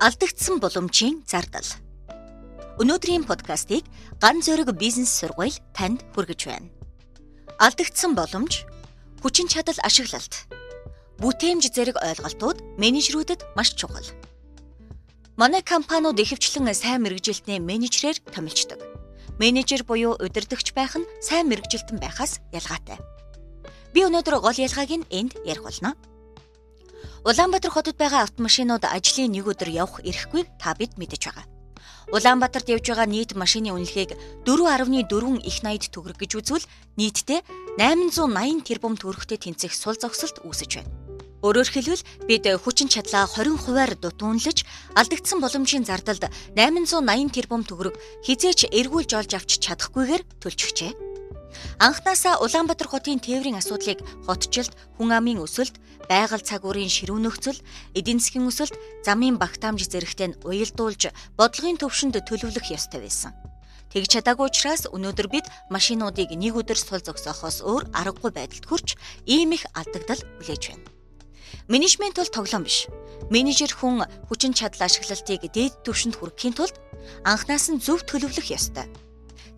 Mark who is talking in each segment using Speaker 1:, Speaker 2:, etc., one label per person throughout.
Speaker 1: Алдагдсан боломжийн зардал. Өнөөдрийн подкастыг Ган зөрөг бизнес сургууль танд хүргэж байна. Алдагдсан боломж, хүчин чадал ашиглалт, бүтээмж зэрэг ойлголтууд менежерүүдэд маш чухал. Манай компаниуд ихэвчлэн сайн мэрэгжилтний менежерээр томилждог. Менежер буюу удирдахч байх нь сайн мэрэгжилтэн байхаас ялгаатай. Би өнөөдөр гол ялгааг нь энд ярих болно. Улаанбаатар хотод байгаа автомашинууд ажлын нэг өдөр явах эрхгүйг та бид мэдэж байгаа. Улаанбаатарт явж байгаа нийт машины үнэлгээг 4.4 их 80 төгрөг гэж үзвэл нийтдээ 880 тэрбум төгрөгтэй тэнцэх сул зогсолт үүсэж байна. Өөрөөр хэлбэл бид хүчин чадлаа 20%-аар дутуунлаж алдагдсан боломжийн зардалд 880 тэрбум төгрөг хизээч эргүүлж олж авч чадахгүйгээр төлчихжээ. Анхнаасаа Улаанбаатар хотын тээврийн асуудлыг хотчлд, хүн амын өсөлт, байгаль цагуурын ширүүн нөхцөл, эдийн засгийн өсөлт, замын багтаамж зэрэгтэй нь уялдуулж бодлогын төвшөнд төлөвлөх ёстой байсан. Тэгж чадаагүй учраас өнөөдөр бид машинуудыг нэг өдөр сул зогсоохоос өөр аргагүй байдалд хүрч ийм их алдагдал хүлээж байна. Менежмент бол тоглоом биш. Менежер хүн хүчин чадал ашиглалтыг дээд түвшинд хүргэхийн тулд анхнаас нь зөв төлөвлөх ёстой.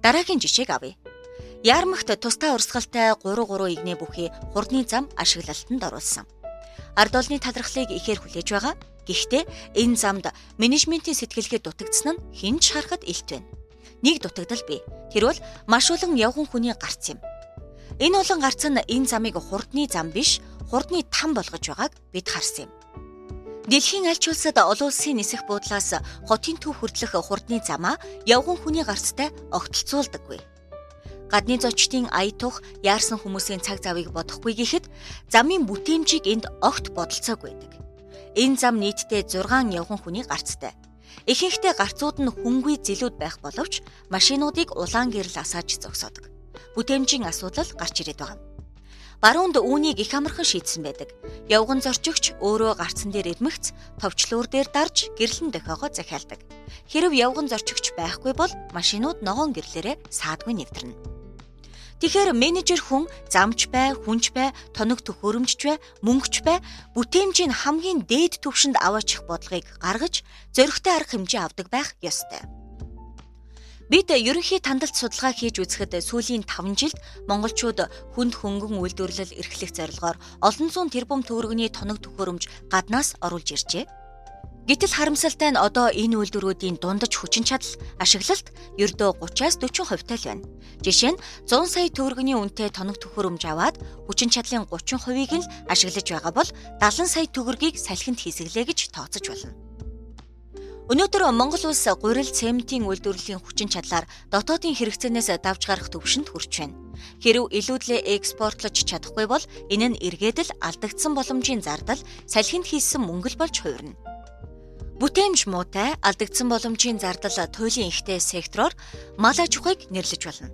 Speaker 1: Дараагийн жишээг авъя. Ярмагт тустай урсгалтай 3 3 игнэ бүхий хурдны зам ашиглалтанд оруулсан. Ард олны талархлыг ихээр хүлээж байгаа. Гэхдээ энэ замд менежментийн сэтгэлгээ дутагдсан нь хинч харахад илт байна. Нэг дутагдал бий. Тэр бол маш олон явган хүний гарц юм. Энэ олон гарц нь энэ замыг хурдны зам биш, хурдны там болгож байгааг бид харсан юм. Дэлхийн аль ч улсад олон улсын нисэх буудлаас хотын төв хүртэлх хурдны замаа явган хүний гарцтай огтлцуулдаггүй гадны зочдын ая тух яарсан хүмүүсийн цаг завыг бодохгүй гэхэд замын бүтээмжийг энд огт бодолцоог байдаг. Энэ зам нийтдээ 6 явган хүний гарцтай. Ихэнхдээ гарцууд нь хөнгүй зэлүүд байх боловч машинуудыг улаан гэрэл асааж зогсоодог. Бүтээмжийн асуудал гарч ирээд байгаа. Баруунд үүнийг их амархан шийдсэн байдаг. Явган зорчигч өөрөө гарцсан дээр ирмэгц товчлуур дээр дарж гэрлэн дохиогоо захиалдаг. Хэрв явган зорчигч байхгүй бол машинууд ногоон гэрлээрээ саадгүй нэвтэрнэ. Тэгэхээр менежер хүн замч бай, хүнч бай, тоног төхөөрөмжч бай, мөнгөч бай, бүтээмжийн хамгийн дээд түвшинд аваачих бодлогыг гаргаж зөрөгтэй арга хэмжээ авдаг байх ёстой. Бид ерөнхий тандалт судалгаа хийж үзэхэд сүүлийн 5 жилд монголчууд хүнд хөнгөн үйлдвэрлэл эрхлэх зорилгоор олон зуун тэрбум төгрөгийн тоног төхөөрөмж гаднаас оруулж иржээ. Гэтэл харамсалтай нь одоо энэ үйлдвэрүүдийн дундаж хүчин чадал ашиглалт ердөө 30-аас 40% тал байна. Жишээ нь 100 сая төгрөгийн үнэтэй тоног төхөөрөмж аваад хүчин чадлын 30%ийг л ашиглаж байгаа бол 70 сая төгрөгийг салхинд хийсгэлээ гэж тооцож болно. Өнөөдөр Монгол улс гурил цементийн үйлдвэрлэлийн хүчин чадлаар дотоодын хэрэгцээнээс давж гарах төвшөнд хүрч байна. Хэрв илүүдлээ экспортлож чадахгүй бол энэ нь эргээд л алдагдсан боломжийн зардал салхинд хийсэн мөнгө л болж хувирна. Бүтээмж муутай алдагдсан боломжийн зардал туйлын ихтэй сектороор мал аж ахуйг нэрлэж болно.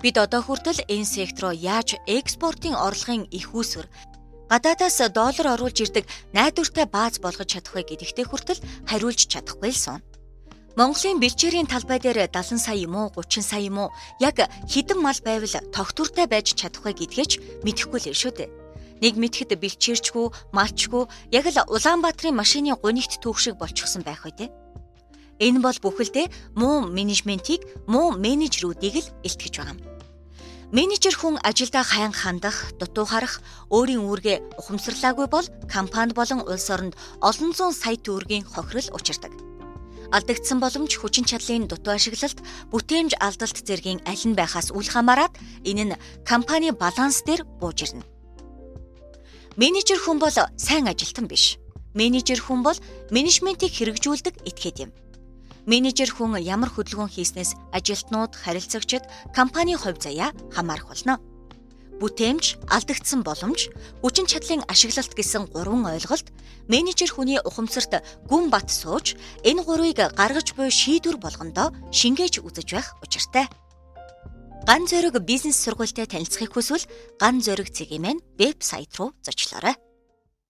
Speaker 1: Бид одоо хүртэл энэ сектор руу яаж экспортын орлогын их үүсвэр гадаадаас доллар оруулж ирдэг найдвартай бааз болгож чадах вэ гэдэгтээ хүртэл хариулж чадахгүй л сууна. Монголын бэлчээрийн талбай дээр 70 сая юм уу 30 сая юм уу яг хідэн мал байвал тогтвортой байж чадах вэ гэдгээч мэдэхгүй л шүү дээ. Нэг мэдхэд бэлчээрчгүй, малчгүй яг л Улаанбаатарын машины гунигт түүх шиг болчихсон байх үү те. Энэ бол бүхэлдээ муу менежментийг, муу менежерүүдийг л илтгэж байгаа юм. Менежер хүн ажилдаа хайн хандах, дутуу харах, өөрийн үүргээ ухамсарлаагүй бол компани болон улс оронд олон зуун сая төгрөгийн хохирол учирдаг. Алдагдсан боломж хүчин чадлын дутуу ашиглалт, бүтээмж алдалт зэргийн аль нь байхаас үл хамааран энэ нь компани баланс дээр бууж ирнэ. Менежер хүн бол сайн ажилтан биш. Менежер хүн бол менежментийг хэрэгжүүлдэг этгээд юм. Менежер хүн ямар хөдөлгөөн хийснээс ажилтнууд, харилцагчид, компани хувь заяа хамаарах болно. Бүтээмж, алдагдсан боломж, хүчин чадлын ашиглалт гэсэн гурван ойлголт менежер хүний ухамсарт гүн бат сууж энэ гурвыг гаргаж буй шийдвэр болгондоо шингээж үзэж байх учиртай. Ган зөрөг бизнес сургуультай танилцахыг хүсвэл Ган зөрөг цэгийн маань веб сайт руу зочлоорой.